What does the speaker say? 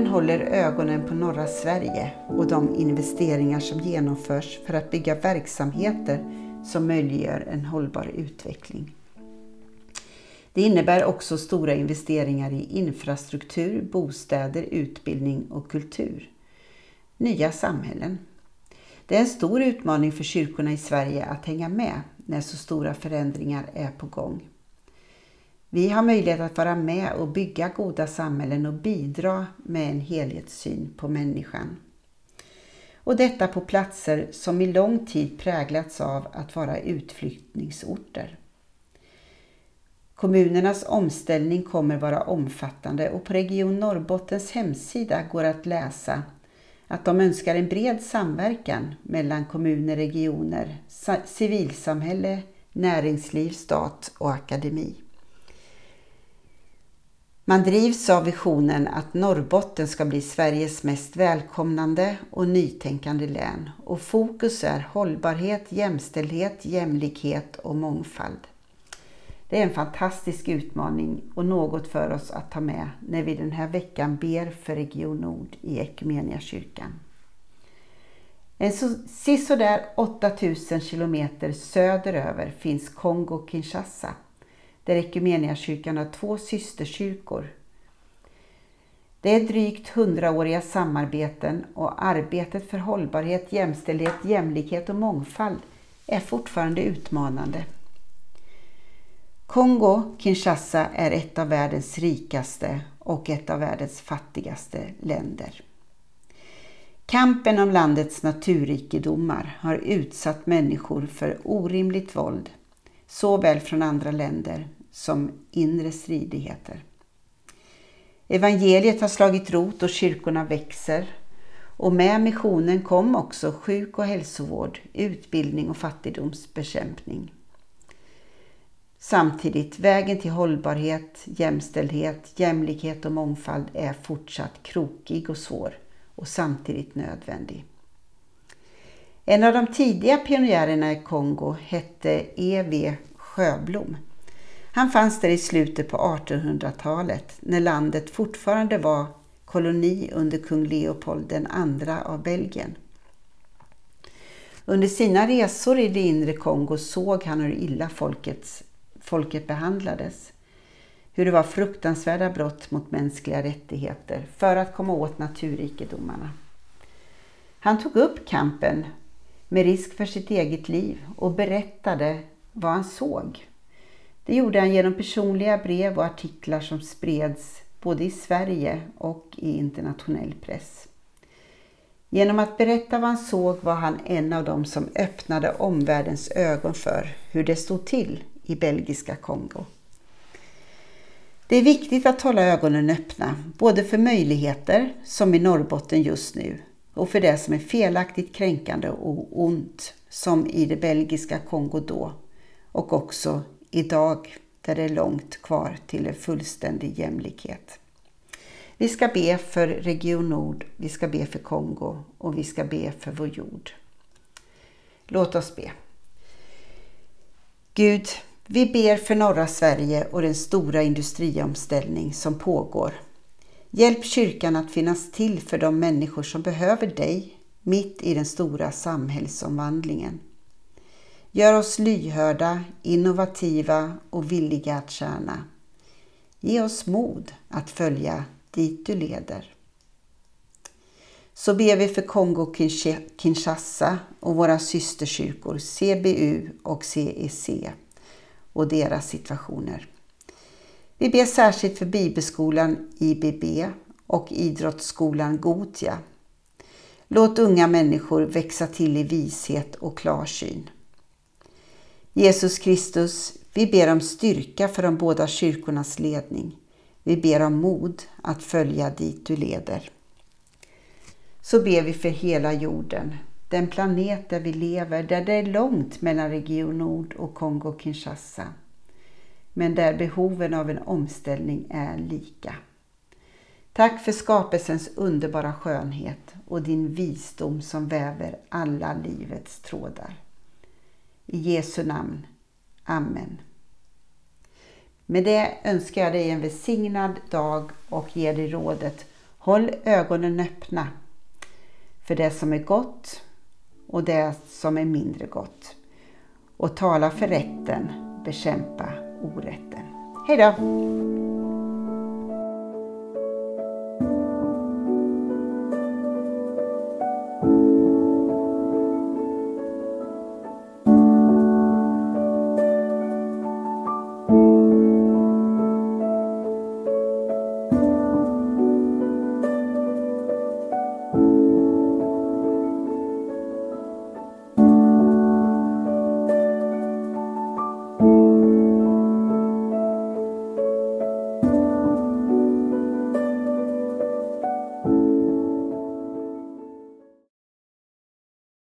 Omvärlden håller ögonen på norra Sverige och de investeringar som genomförs för att bygga verksamheter som möjliggör en hållbar utveckling. Det innebär också stora investeringar i infrastruktur, bostäder, utbildning och kultur. Nya samhällen. Det är en stor utmaning för kyrkorna i Sverige att hänga med när så stora förändringar är på gång. Vi har möjlighet att vara med och bygga goda samhällen och bidra med en helhetssyn på människan. Och detta på platser som i lång tid präglats av att vara utflyttningsorter. Kommunernas omställning kommer vara omfattande och på Region Norrbottens hemsida går att läsa att de önskar en bred samverkan mellan kommuner, regioner, civilsamhälle, näringsliv, stat och akademi. Man drivs av visionen att Norrbotten ska bli Sveriges mest välkomnande och nytänkande län och fokus är hållbarhet, jämställdhet, jämlikhet och mångfald. Det är en fantastisk utmaning och något för oss att ta med när vi den här veckan ber för Region Nord i kyrkan. En sisådär 8000 kilometer söderöver finns Kongo-Kinshasa där Equmeniakyrkan har två systerkyrkor. Det är drygt hundraåriga samarbeten och arbetet för hållbarhet, jämställdhet, jämlikhet och mångfald är fortfarande utmanande. Kongo, Kinshasa, är ett av världens rikaste och ett av världens fattigaste länder. Kampen om landets naturrikedomar har utsatt människor för orimligt våld, såväl från andra länder som inre stridigheter. Evangeliet har slagit rot och kyrkorna växer och med missionen kom också sjuk- och hälsovård, utbildning och fattigdomsbekämpning. Samtidigt, vägen till hållbarhet, jämställdhet, jämlikhet och mångfald är fortsatt krokig och svår och samtidigt nödvändig. En av de tidiga pionjärerna i Kongo hette E.V. Sjöblom. Han fanns där i slutet på 1800-talet när landet fortfarande var koloni under kung Leopold II av Belgien. Under sina resor i det inre Kongo såg han hur illa folkets folket behandlades. Hur det var fruktansvärda brott mot mänskliga rättigheter för att komma åt naturrikedomarna. Han tog upp kampen med risk för sitt eget liv och berättade vad han såg. Det gjorde han genom personliga brev och artiklar som spreds både i Sverige och i internationell press. Genom att berätta vad han såg var han en av dem som öppnade omvärldens ögon för hur det stod till i belgiska Kongo. Det är viktigt att hålla ögonen öppna, både för möjligheter, som i Norrbotten just nu, och för det som är felaktigt kränkande och ont, som i det belgiska Kongo då, och också idag, där det är långt kvar till en fullständig jämlikhet. Vi ska be för Region Nord, vi ska be för Kongo och vi ska be för vår jord. Låt oss be. Gud, vi ber för norra Sverige och den stora industriomställning som pågår. Hjälp kyrkan att finnas till för de människor som behöver dig mitt i den stora samhällsomvandlingen. Gör oss lyhörda, innovativa och villiga att tjäna. Ge oss mod att följa dit du leder. Så ber vi för Kongo-Kinshasa och våra systerkyrkor CBU och CEC och deras situationer. Vi ber särskilt för Bibelskolan IBB och Idrottsskolan Gotia. Låt unga människor växa till i vishet och klarsyn. Jesus Kristus, vi ber om styrka för de båda kyrkornas ledning. Vi ber om mod att följa dit du leder. Så ber vi för hela jorden, den planet där vi lever, där det är långt mellan Region Nord och Kongo-Kinshasa. Men där behoven av en omställning är lika. Tack för skapelsens underbara skönhet och din visdom som väver alla livets trådar. I Jesu namn. Amen. Med det önskar jag dig en välsignad dag och ger dig rådet Håll ögonen öppna för det som är gott och det som är mindre gott. Och tala för rätten, bekämpa orätten. Hej då!